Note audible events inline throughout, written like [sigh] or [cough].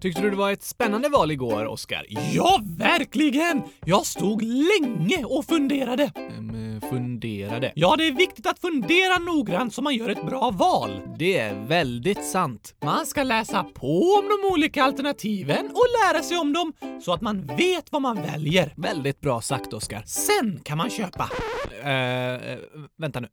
Tyckte du det var ett spännande val igår, Oskar? Ja, verkligen! Jag stod länge och funderade. Mm, funderade. Ja, det är viktigt att fundera noggrant så man gör ett bra val. Det är väldigt sant. Man ska läsa på om de olika alternativen och lära sig om dem så att man vet vad man väljer. Väldigt bra sagt, Oskar. Sen kan man köpa. Uh, vänta nu.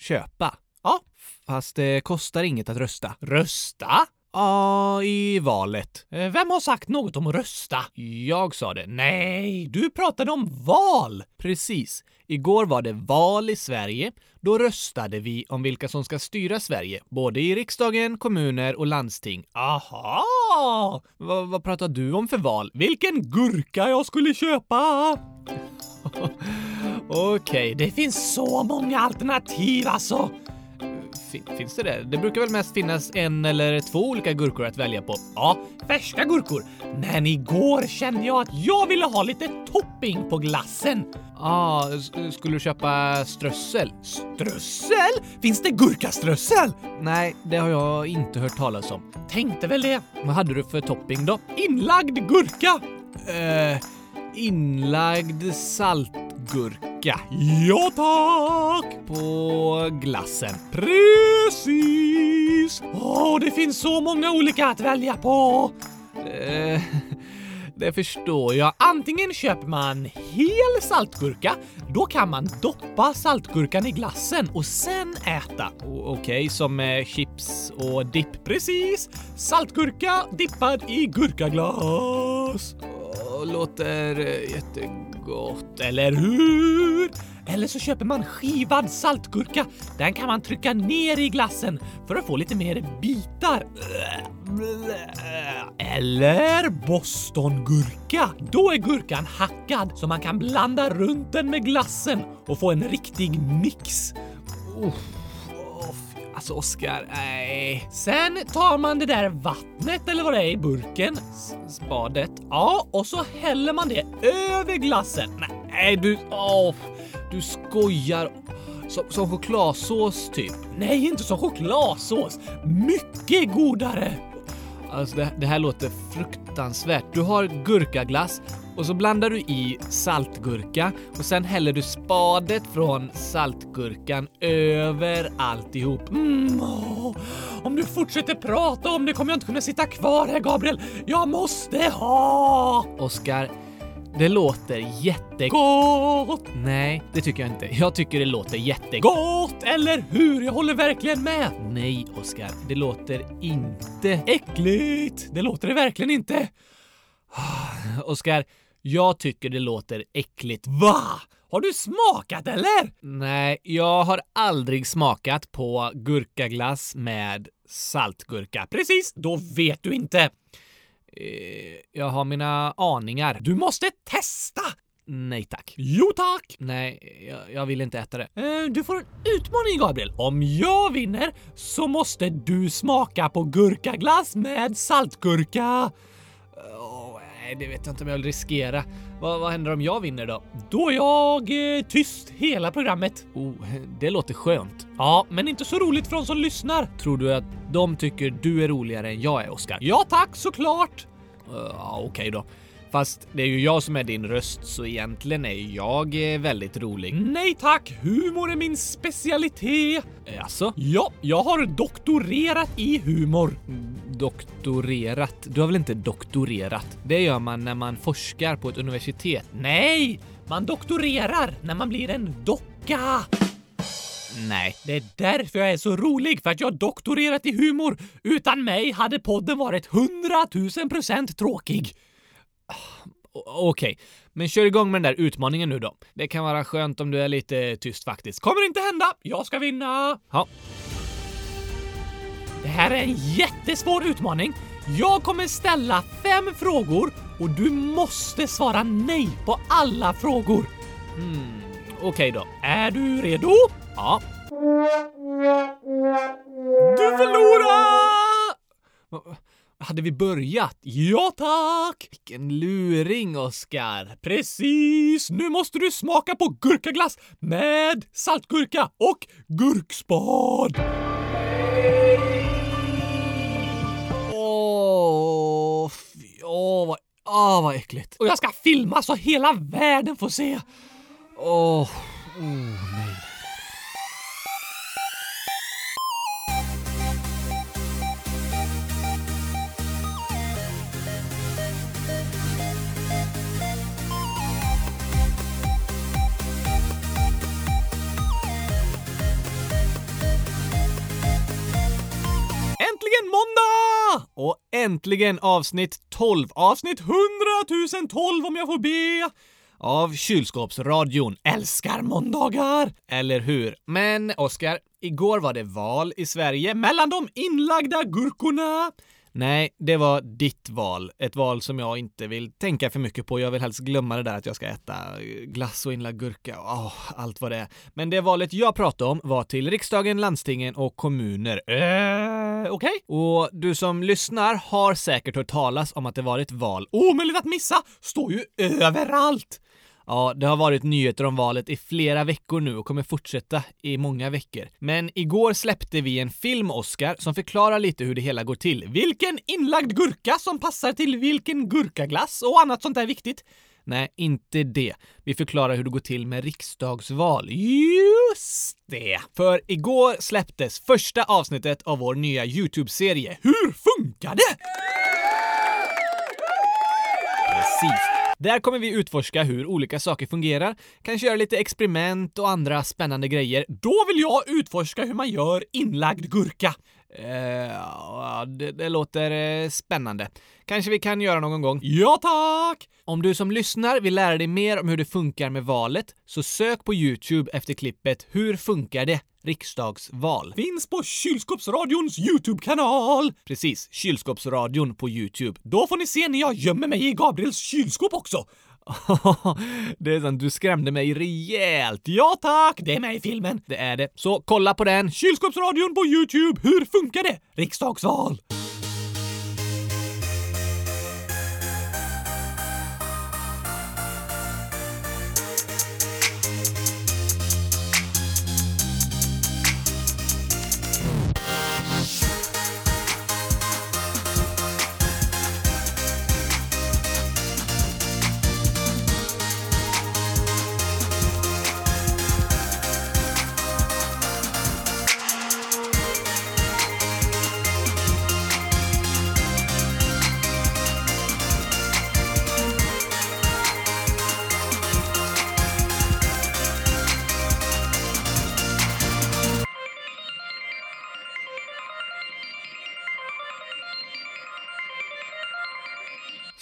Köpa? Ja. Fast det kostar inget att rösta. Rösta? Ja, i valet. Eh, vem har sagt något om rösta? Jag sa det. Nej, du pratade om val! Precis. Igår var det val i Sverige. Då röstade vi om vilka som ska styra Sverige, både i riksdagen, kommuner och landsting. Aha! V vad pratar du om för val? Vilken gurka jag skulle köpa! [laughs] Okej, okay. det finns så många alternativ alltså finns det det? Det brukar väl mest finnas en eller två olika gurkor att välja på? Ja, färska gurkor. Men igår kände jag att jag ville ha lite topping på glassen. Ah, skulle du köpa strössel? Strössel? Finns det gurkaströssel? Nej, det har jag inte hört talas om. Tänkte väl det. Vad hade du för topping då? Inlagd gurka. Eh, inlagd salt... Gurka? Ja tack! På glassen. Precis! Åh, oh, det finns så många olika att välja på. Eh, [laughs] det förstår jag. Antingen köper man hel saltgurka, då kan man doppa saltgurkan i glassen och sen äta. Okej, okay, som med chips och dipp. Precis! Saltgurka dippad i gurkaglass. Låter eh, jättegott eller hur? Eller så köper man skivad saltgurka. Den kan man trycka ner i glassen för att få lite mer bitar. Eller bostongurka. Då är gurkan hackad så man kan blanda runt den med glassen och få en riktig mix. Uff. Alltså Oskar, nej. Sen tar man det där vattnet eller vad det är i burken, spadet, ja, och så häller man det över glassen. Nej, du, åh, du skojar. Som, som chokladsås typ? Nej, inte som chokladsås. Mycket godare. Alltså det, det här låter fruktansvärt. Du har gurkaglass och så blandar du i saltgurka och sen häller du spadet från saltgurkan över alltihop. Mm, åh. Om du fortsätter prata om det kommer jag inte kunna sitta kvar här Gabriel. Jag måste ha! Oskar, det låter jättegott. Nej, det tycker jag inte. Jag tycker det låter jättegott, eller hur? Jag håller verkligen med. Nej, Oskar, det låter inte äckligt. Det låter det verkligen inte. Oskar, jag tycker det låter äckligt. Va? Har du smakat eller? Nej, jag har aldrig smakat på gurkaglass med saltgurka. Precis, då vet du inte. Eh, jag har mina aningar. Du måste testa! Nej tack. Jo tack! Nej, jag, jag vill inte äta det. Eh, du får en utmaning Gabriel. Om jag vinner så måste du smaka på gurkaglass med saltgurka. Nej, det vet jag inte om jag vill riskera. Vad, vad händer om jag vinner då? Då är jag eh, tyst hela programmet. Oh, det låter skönt. Ja, men inte så roligt för de som lyssnar. Tror du att de tycker du är roligare än jag är, Oskar? Ja tack, såklart! Uh, Okej okay då. Fast det är ju jag som är din röst, så egentligen är jag eh, väldigt rolig. Nej tack! Humor är min specialitet! Alltså? Ja, jag har doktorerat i humor. Doktorerat? Du har väl inte doktorerat? Det gör man när man forskar på ett universitet. Nej! Man doktorerar när man blir en docka! Nej. Det är därför jag är så rolig, för att jag doktorerat i humor. Utan mig hade podden varit hundratusen procent tråkig. Ah, okej, okay. men kör igång med den där utmaningen nu då. Det kan vara skönt om du är lite tyst faktiskt. Kommer inte hända! Jag ska vinna! Ja. Det här är en jättesvår utmaning. Jag kommer ställa fem frågor och du måste svara nej på alla frågor. Hmm, okej okay då. Är du redo? Ja. Du förlorar! Hade vi börjat? Ja tack! Vilken luring, Oskar. Precis! Nu måste du smaka på gurkaglass med saltgurka och gurkspad. Åh, vad, åh, vad äckligt. Och jag ska filma så hela världen får se. Åh, oh, oh, nej. Och äntligen avsnitt 12, Avsnitt 100 012 om jag får be. av Kylskåpsradion. Älskar måndagar! Eller hur? Men Oskar, igår var det val i Sverige. Mellan de inlagda gurkorna. Nej, det var ditt val. Ett val som jag inte vill tänka för mycket på. Jag vill helst glömma det där att jag ska äta eh, glass och inlagd gurka. Åh, allt vad det är. Men det valet jag pratade om var till riksdagen, landstingen och kommuner. Eh, okej. Och du som lyssnar har säkert hört talas om att det varit val. Omöjligt att missa! Står ju överallt! Ja, det har varit nyheter om valet i flera veckor nu och kommer fortsätta i många veckor. Men igår släppte vi en film, Oscar, som förklarar lite hur det hela går till. Vilken inlagd gurka som passar till vilken gurkaglass och annat sånt där viktigt. Nej, inte det. Vi förklarar hur det går till med riksdagsval. Just det! För igår släpptes första avsnittet av vår nya YouTube-serie. Hur funkar det? Precis. Där kommer vi utforska hur olika saker fungerar, kanske göra lite experiment och andra spännande grejer. Då vill jag utforska hur man gör inlagd gurka. Eh, det, det låter eh, spännande. Kanske vi kan göra någon gång. Ja tack! Om du som lyssnar vill lära dig mer om hur det funkar med valet, så sök på YouTube efter klippet “Hur funkar det? Riksdagsval”. Finns på Kylskåpsradions YouTube-kanal. Precis, Kylskåpsradion på YouTube. Då får ni se när jag gömmer mig i Gabriels kylskåp också. [laughs] det är sant, du skrämde mig rejält. Ja tack, det är med i filmen. Det är det. Så kolla på den. Kylskåpsradion på YouTube. Hur funkar det? Riksdagsval.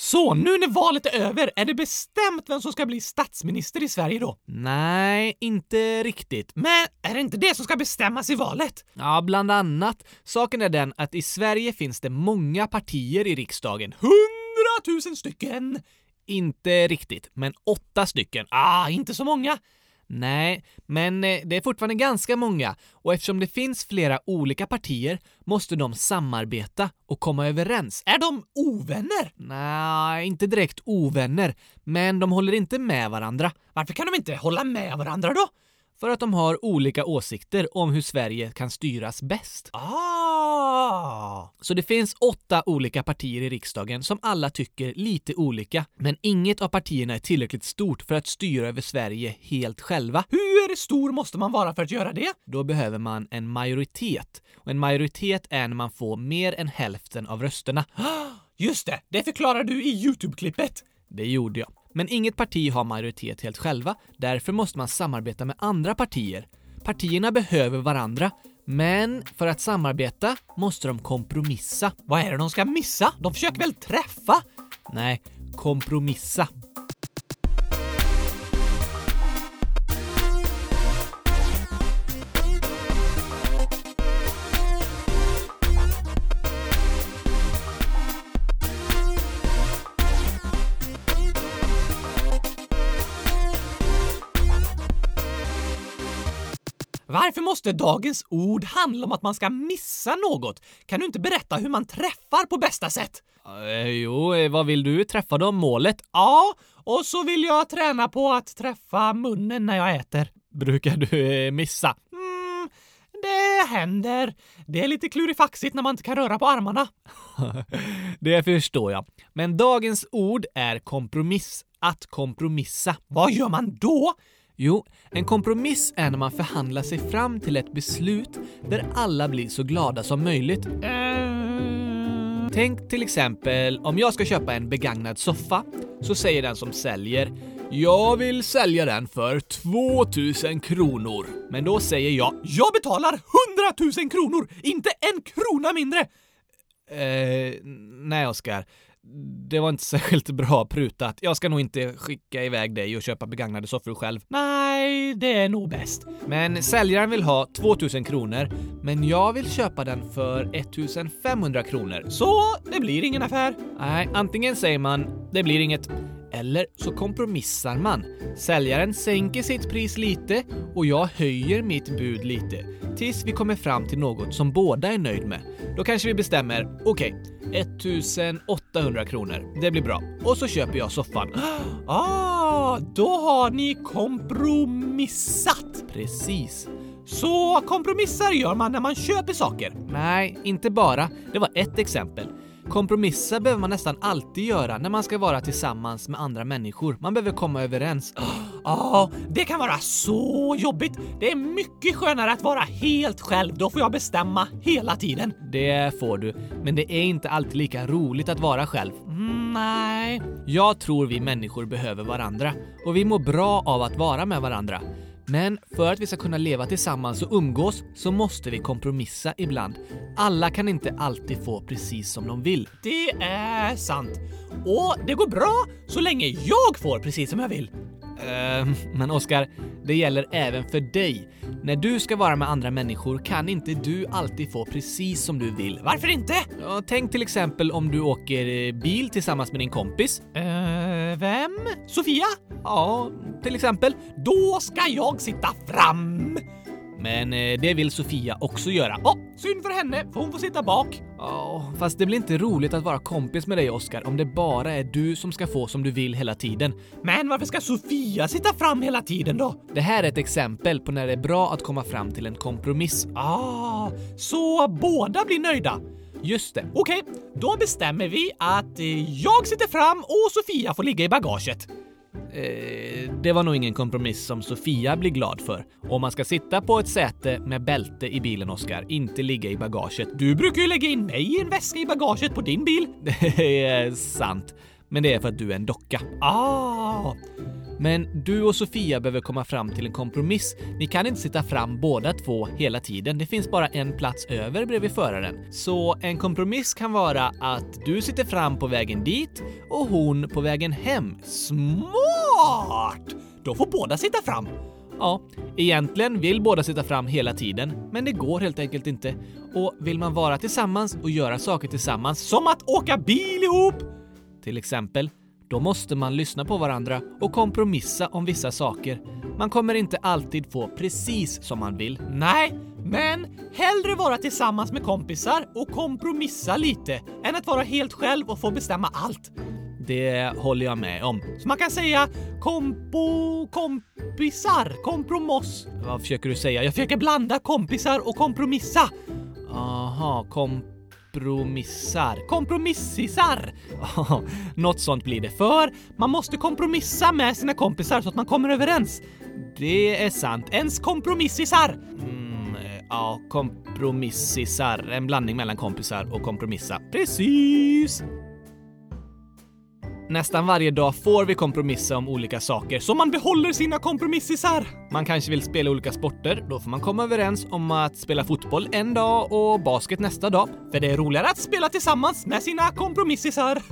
Så, nu när valet är över, är det bestämt vem som ska bli statsminister i Sverige då? Nej, inte riktigt. Men är det inte det som ska bestämmas i valet? Ja, bland annat. Saken är den att i Sverige finns det många partier i riksdagen. Hundratusen stycken! Inte riktigt, men åtta stycken. Ah, inte så många. Nej, men eh, det är fortfarande ganska många och eftersom det finns flera olika partier måste de samarbeta och komma överens. Är de ovänner? Nej, inte direkt ovänner, men de håller inte med varandra. Varför kan de inte hålla med varandra då? För att de har olika åsikter om hur Sverige kan styras bäst. Ah! Så det finns åtta olika partier i riksdagen som alla tycker lite olika, men inget av partierna är tillräckligt stort för att styra över Sverige helt själva. Hur stor måste man vara för att göra det? Då behöver man en majoritet. Och en majoritet är när man får mer än hälften av rösterna. [gasps] Just det, det förklarar du i YouTube-klippet. Det gjorde jag. Men inget parti har majoritet helt själva, därför måste man samarbeta med andra partier. Partierna behöver varandra, men för att samarbeta måste de kompromissa. Vad är det de ska missa? De försöker väl träffa? Nej, kompromissa. Varför måste dagens ord handla om att man ska missa något? Kan du inte berätta hur man träffar på bästa sätt? Eh, jo, eh, vad vill du? Träffa dem målet? Ja, och så vill jag träna på att träffa munnen när jag äter. Brukar du eh, missa? Mm, Det händer. Det är lite klurifaxigt när man inte kan röra på armarna. [laughs] det förstår jag. Men dagens ord är kompromiss. Att kompromissa. Vad gör man då? Jo, en kompromiss är när man förhandlar sig fram till ett beslut där alla blir så glada som möjligt. Tänk till exempel om jag ska köpa en begagnad soffa, så säger den som säljer jag vill sälja den för 2000 kronor. Men då säger jag Jag betalar 100 000 kronor, inte en krona mindre! Eh, nej Oskar det var inte särskilt bra prutat. Jag ska nog inte skicka iväg dig och köpa begagnade soffor själv. Nej, det är nog bäst. Men säljaren vill ha 2000 kronor, men jag vill köpa den för 1500 kronor. Så det blir ingen affär? Nej, antingen säger man det blir inget eller så kompromissar man. Säljaren sänker sitt pris lite och jag höjer mitt bud lite tills vi kommer fram till något som båda är nöjd med. Då kanske vi bestämmer, okej, okay, 1800 kronor. Det blir bra. Och så köper jag soffan. [gasps] Ah, då har ni kompromissat! Precis. Så kompromissar gör man när man köper saker? Nej, inte bara. Det var ett exempel. Kompromissa behöver man nästan alltid göra när man ska vara tillsammans med andra människor. Man behöver komma överens. [gasps] Ja, oh, det kan vara så jobbigt. Det är mycket skönare att vara helt själv. Då får jag bestämma hela tiden. Det får du, men det är inte alltid lika roligt att vara själv. Mm, nej. Jag tror vi människor behöver varandra och vi mår bra av att vara med varandra. Men för att vi ska kunna leva tillsammans och umgås så måste vi kompromissa ibland. Alla kan inte alltid få precis som de vill. Det är sant. Och det går bra så länge jag får precis som jag vill. Uh, men Oskar, det gäller även för dig. När du ska vara med andra människor kan inte du alltid få precis som du vill. Varför inte? Ja, tänk till exempel om du åker eh, bil tillsammans med din kompis. Uh, vem? Sofia? Ja, till exempel. Då ska jag sitta fram! Men eh, det vill Sofia också göra. Åh, oh, synd för henne, för hon får sitta bak. Ja, oh, fast det blir inte roligt att vara kompis med dig Oskar om det bara är du som ska få som du vill hela tiden. Men varför ska Sofia sitta fram hela tiden då? Det här är ett exempel på när det är bra att komma fram till en kompromiss. Ah, så båda blir nöjda? Just det. Okej, okay, då bestämmer vi att eh, jag sitter fram och Sofia får ligga i bagaget. Eh, det var nog ingen kompromiss som Sofia blir glad för. Om man ska sitta på ett säte med bälte i bilen, Oskar, inte ligga i bagaget. Du brukar ju lägga in mig i en väska i bagaget på din bil. [laughs] Det är sant. Men det är för att du är en docka. Ah! Men du och Sofia behöver komma fram till en kompromiss. Ni kan inte sitta fram båda två hela tiden. Det finns bara en plats över bredvid föraren. Så en kompromiss kan vara att du sitter fram på vägen dit och hon på vägen hem. Smart! Då får båda sitta fram. Ja, egentligen vill båda sitta fram hela tiden, men det går helt enkelt inte. Och vill man vara tillsammans och göra saker tillsammans, som att åka bil ihop, till exempel, då måste man lyssna på varandra och kompromissa om vissa saker. Man kommer inte alltid få precis som man vill. Nej, men hellre vara tillsammans med kompisar och kompromissa lite än att vara helt själv och få bestämma allt. Det håller jag med om. Så man kan säga kompo... kompisar, kompromoss. Vad försöker du säga? Jag försöker blanda kompisar och kompromissa. Aha, komp kompromissar. Kompromissisar! [laughs] Något sånt blir det. För man måste kompromissa med sina kompisar så att man kommer överens. Det är sant. Ens kompromissisar! Mm, ja, kompromissisar. En blandning mellan kompisar och kompromissa. Precis! Nästan varje dag får vi kompromissa om olika saker, så man behåller sina kompromissisar. Man kanske vill spela olika sporter, då får man komma överens om att spela fotboll en dag och basket nästa dag. För det är roligare att spela tillsammans med sina kompromissisar.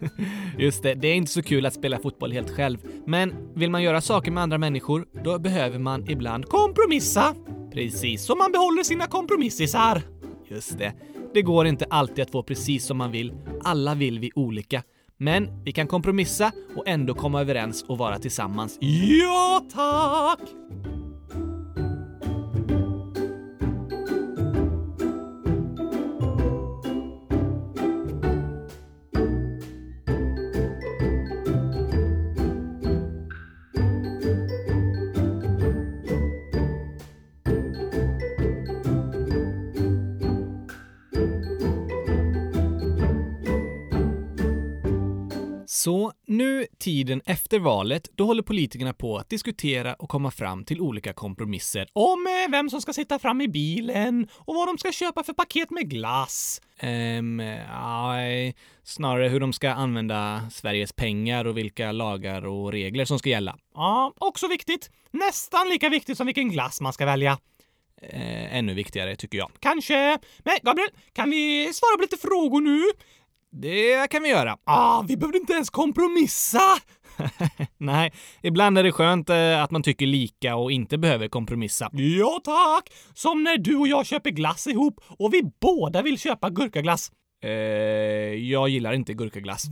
[laughs] Just det, det är inte så kul att spela fotboll helt själv. Men vill man göra saker med andra människor, då behöver man ibland kompromissa. Precis, så man behåller sina kompromissisar. Just det. Det går inte alltid att få precis som man vill. Alla vill vi olika. Men vi kan kompromissa och ändå komma överens och vara tillsammans. Ja, tack! Så nu, tiden efter valet, då håller politikerna på att diskutera och komma fram till olika kompromisser. Om eh, vem som ska sitta fram i bilen och vad de ska köpa för paket med glass. Ehm, aj, snarare hur de ska använda Sveriges pengar och vilka lagar och regler som ska gälla. Ja, också viktigt. Nästan lika viktigt som vilken glass man ska välja. Eh, ännu viktigare, tycker jag. Kanske. Men Gabriel, kan vi svara på lite frågor nu? Det kan vi göra. Ah, vi behövde inte ens kompromissa! [laughs] Nej, ibland är det skönt eh, att man tycker lika och inte behöver kompromissa. Ja tack! Som när du och jag köper glass ihop och vi båda vill köpa gurkaglass. Eh, jag gillar inte gurkaglass.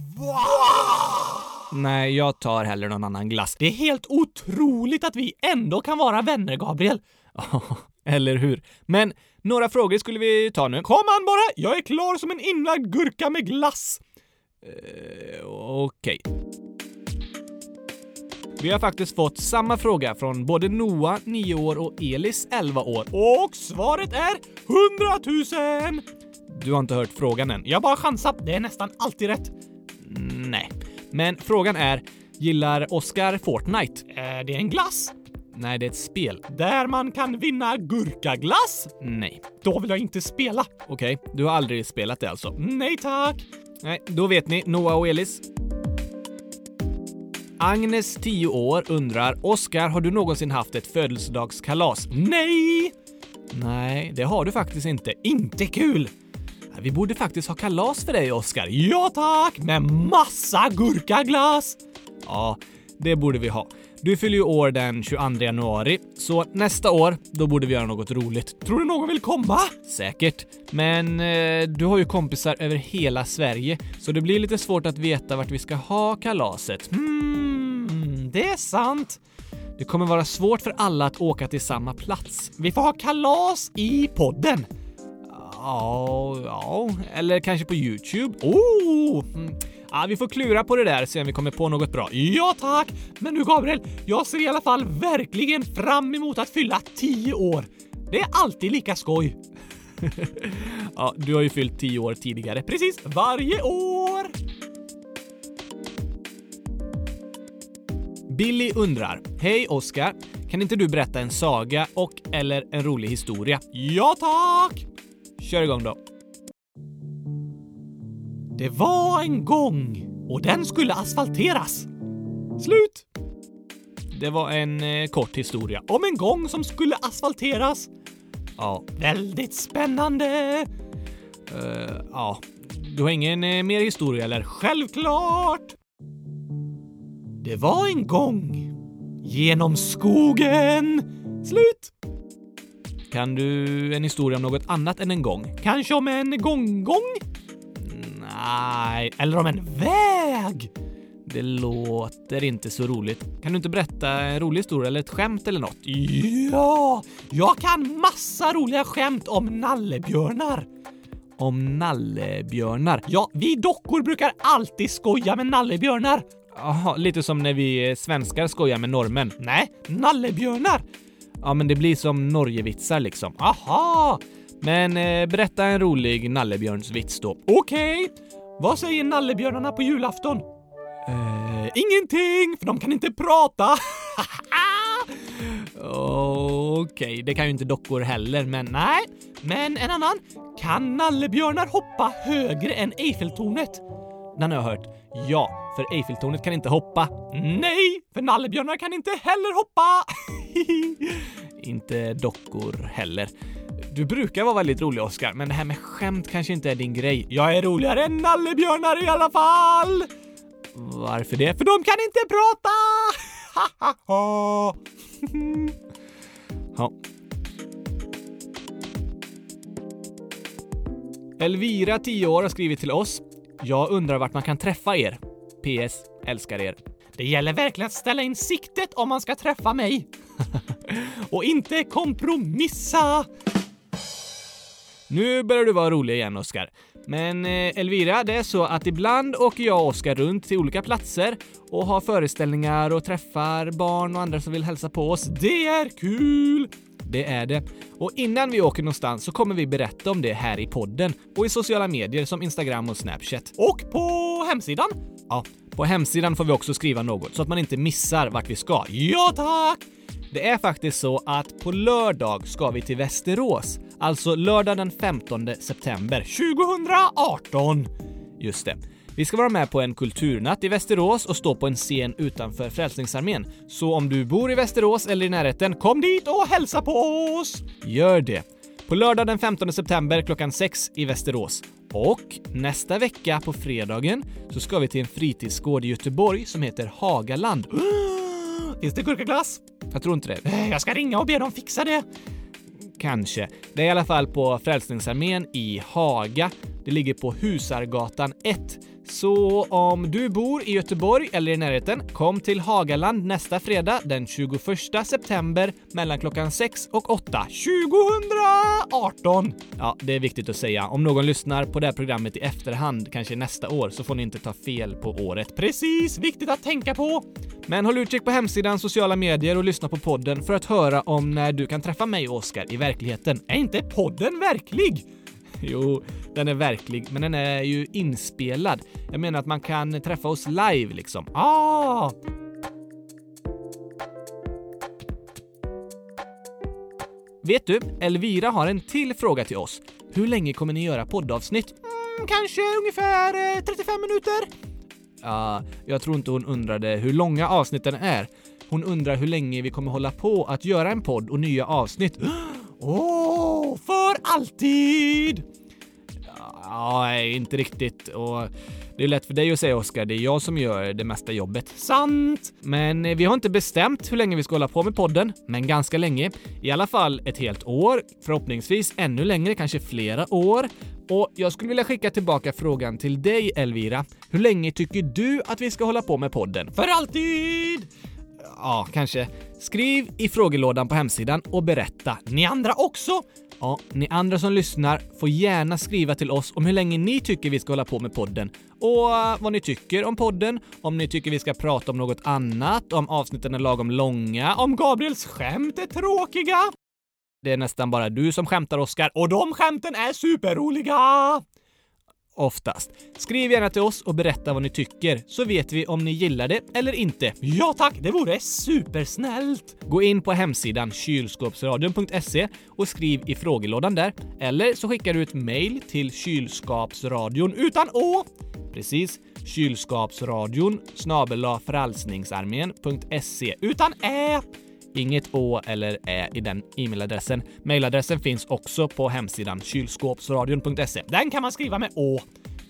Nej, jag tar hellre någon annan glass. Det är helt otroligt att vi ändå kan vara vänner, Gabriel. [laughs] Eller hur? Men några frågor skulle vi ta nu. Kom an bara! Jag är klar som en inlagd gurka med glass. Eh, Okej. Vi har faktiskt fått samma fråga från både Noah, 9 år, och Elis, 11 år. Och svaret är 100 000! Du har inte hört frågan än? Jag bara chansat. Det är nästan alltid rätt. Nej. Men frågan är, gillar Oscar Fortnite? Eh, är det en glass? Nej, det är ett spel. Där man kan vinna gurkaglass? Nej. Då vill jag inte spela. Okej, du har aldrig spelat det alltså? Nej tack! Nej, då vet ni, Noah och Elis. Agnes, 10 år, undrar Oscar, har du någonsin haft ett födelsedagskalas? Nej! Nej, det har du faktiskt inte. Inte kul! Vi borde faktiskt ha kalas för dig, Oscar. Ja tack! Med massa gurkaglass! Ja, det borde vi ha. Du fyller ju år den 22 januari, så nästa år, då borde vi göra något roligt. Tror du någon vill komma? Säkert. Men eh, du har ju kompisar över hela Sverige, så det blir lite svårt att veta vart vi ska ha kalaset. Hmm, det är sant. Det kommer vara svårt för alla att åka till samma plats. Vi får ha kalas i podden. Ja, ja, eller kanske på Youtube. Oh! Hmm. Ja, vi får klura på det där, se om vi kommer på något bra. Ja tack! Men nu Gabriel, jag ser i alla fall verkligen fram emot att fylla 10 år. Det är alltid lika skoj. [laughs] Ja, du har ju fyllt 10 år tidigare. Precis, varje år! Billy undrar. Hej Oscar, kan inte du berätta en saga och eller en rolig historia? Ja tack! Kör igång då. Det var en gång och den skulle asfalteras. Slut! Det var en eh, kort historia. Om en gång som skulle asfalteras. Ja, Väldigt spännande! eh, ja. Du har ingen eh, mer historia eller? Självklart! Det var en gång genom skogen. Slut! Kan du en historia om något annat än en gång? Kanske om en gånggång? Nej, Eller om en väg? det låter inte så roligt. Kan du inte berätta en rolig historia eller ett skämt eller något? Ja, jag kan massa roliga skämt om nallebjörnar. Om nallebjörnar? Ja, vi dockor brukar alltid skoja med nallebjörnar. Jaha, lite som när vi svenskar skojar med norrmän. Nej, nallebjörnar. Ja, men det blir som Norgevitsar liksom. Aha, Men eh, berätta en rolig nallebjörnsvits då. okej. Vad säger nallebjörnarna på julafton? Eh, Ingenting, för de kan inte prata. [laughs] Okej, det kan ju inte dockor heller, men Nej, men en annan. Kan nallebjörnar hoppa högre än Eiffeltornet? den har jag hört. Ja, för Eiffeltornet kan inte hoppa. Nej, för nallebjörnar kan inte heller hoppa. [laughs] Inte dockor heller. Du brukar vara väldigt rolig, Oskar, men det här med skämt kanske inte är din grej. Jag är roligare än nallebjörnar i alla fall. Varför det? För de kan inte prata! [laughs] [laughs] Ja. Elvira, 10 år, har skrivit till oss. Jag undrar vart man kan träffa er. PS. Älskar er. Det gäller verkligen att ställa in siktet om man ska träffa mig. [laughs] Och inte kompromissa. Nu börjar du vara rolig igen, Oskar. Men eh, Elvira, det är så att ibland åker jag och Oskar runt till olika platser och har föreställningar och träffar barn och andra som vill hälsa på oss. Det är kul! Det är det. Och innan vi åker någonstans så kommer vi berätta om det här i podden och i sociala medier som Instagram och Snapchat. Och på hemsidan? Ja, På hemsidan får vi också skriva något så att man inte missar vart vi ska. Ja tack! Det är faktiskt så att på lördag ska vi till Västerås. Alltså lördag den 15 september 2018! Just det. Vi ska vara med på en kulturnatt i Västerås och stå på en scen utanför Frälsningsarmén. Så om du bor i Västerås eller i närheten, kom dit och hälsa på oss! Gör det! På lördag den 15 september klockan 6 i Västerås. Och nästa vecka på fredagen så ska vi till en fritidsgård i Göteborg som heter Hagaland. [gasps] Finns det gurkaglass? Jag tror inte det. Jag ska ringa och be dem fixa det. Kanske. Det är i alla fall på Frälsningsarmén i Haga. Det ligger på Husargatan 1. Så om du bor i Göteborg eller i närheten, kom till Hagaland nästa fredag den 21 september mellan klockan 6 och 8. 2018! Ja, det är viktigt att säga. Om någon lyssnar på det här programmet i efterhand, kanske nästa år, så får ni inte ta fel på året. Precis, viktigt att tänka på. Men håll utkik på hemsidan, sociala medier och lyssna på podden för att höra om när du kan träffa mig och Oskar i verkligheten. Är inte podden verklig? [laughs] Jo, den är verklig, men den är ju inspelad. Jag menar att man kan träffa oss live liksom. Ah! Vet du, Elvira har en till fråga till oss. Hur länge kommer ni göra poddavsnitt? Mm, kanske ungefär eh, 35 minuter. Ja, jag tror inte hon undrade hur långa avsnitten är. Hon undrar hur länge vi kommer hålla på att göra en podd och nya avsnitt. [gasps] Åh, för alltid! Ja, inte riktigt. Och det är lätt för dig att säga Oskar, det är jag som gör det mesta jobbet. Sant! Men eh, vi har inte bestämt hur länge vi ska hålla på med podden, men ganska länge. I alla fall ett helt år, förhoppningsvis ännu längre, kanske flera år. Och jag skulle vilja skicka tillbaka frågan till dig Elvira. Hur länge tycker du att vi ska hålla på med podden? För alltid! Ja, kanske. Skriv i frågelådan på hemsidan och berätta. Ni andra också? Ja, ni andra som lyssnar får gärna skriva till oss om hur länge ni tycker vi ska hålla på med podden och eh, vad ni tycker om podden, om ni tycker vi ska prata om något annat, om avsnitten är lagom långa, om Gabriels skämt är tråkiga. det är nästan bara du som skämtar Oskar, Och de skämten är superroliga! Oftast. Skriv gärna till oss och berätta vad ni tycker så vet vi om ni gillar det eller inte. Ja tack, det vore supersnällt! Gå in på hemsidan kylskåpsradion.se och skriv i frågelådan där. Eller så skickar du ett mail till kylskapsradion Utan å! Precis. Kylskapsradion snabel-a Utan ä! Inget å eller ä i den e-mailadressen. Mailadressen finns också på hemsidan kylskåpsradion.se. Den kan man skriva med å.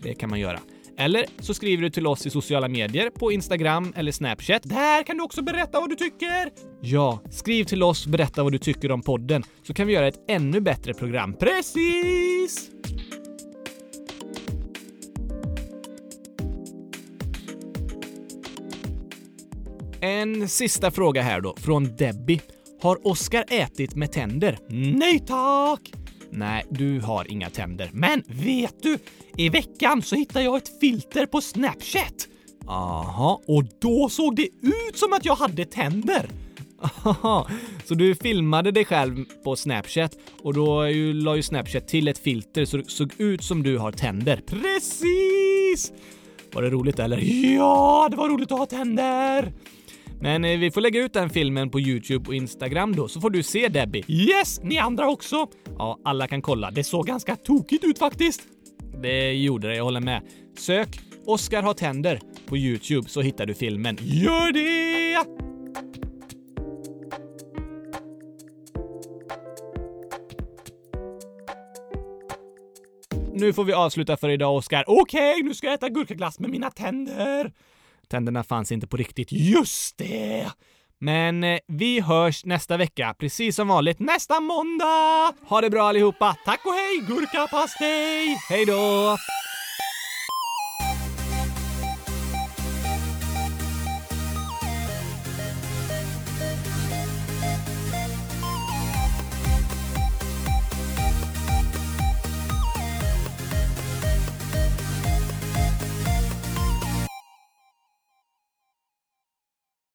Det kan man göra. Eller så skriver du till oss i sociala medier på Instagram eller Snapchat. Där kan du också berätta vad du tycker. Ja, skriv till oss och berätta vad du tycker om podden så kan vi göra ett ännu bättre program. Precis! En sista fråga här då, från Debbie. Har Oskar ätit med tänder? Nej tack! Nej, du har inga tänder. Men vet du? I veckan så hittade jag ett filter på Snapchat. Aha, Och då såg det ut som att jag hade tänder. Aha, så du filmade dig själv på Snapchat och då ju, la ju Snapchat till ett filter så det såg ut som du har tänder. Precis! Var det roligt eller? Ja, det var roligt att ha tänder! Men eh, vi får lägga ut den filmen på Youtube och Instagram då, så får du se Debbie. Yes, ni andra också! Ja, alla kan kolla. Det såg ganska tokigt ut faktiskt. Det gjorde det, jag håller med. Sök Oskar har tänder på Youtube så hittar du filmen. Gör det! Nu får vi avsluta för idag Oskar. Okej, nu ska jag äta gurkaglass med mina tänder. Tänderna fanns inte på riktigt. Just det! Men eh, vi hörs nästa vecka, precis som vanligt. Nästa måndag! Ha det bra allihopa! Tack och hej, gurkapastej! Hej då!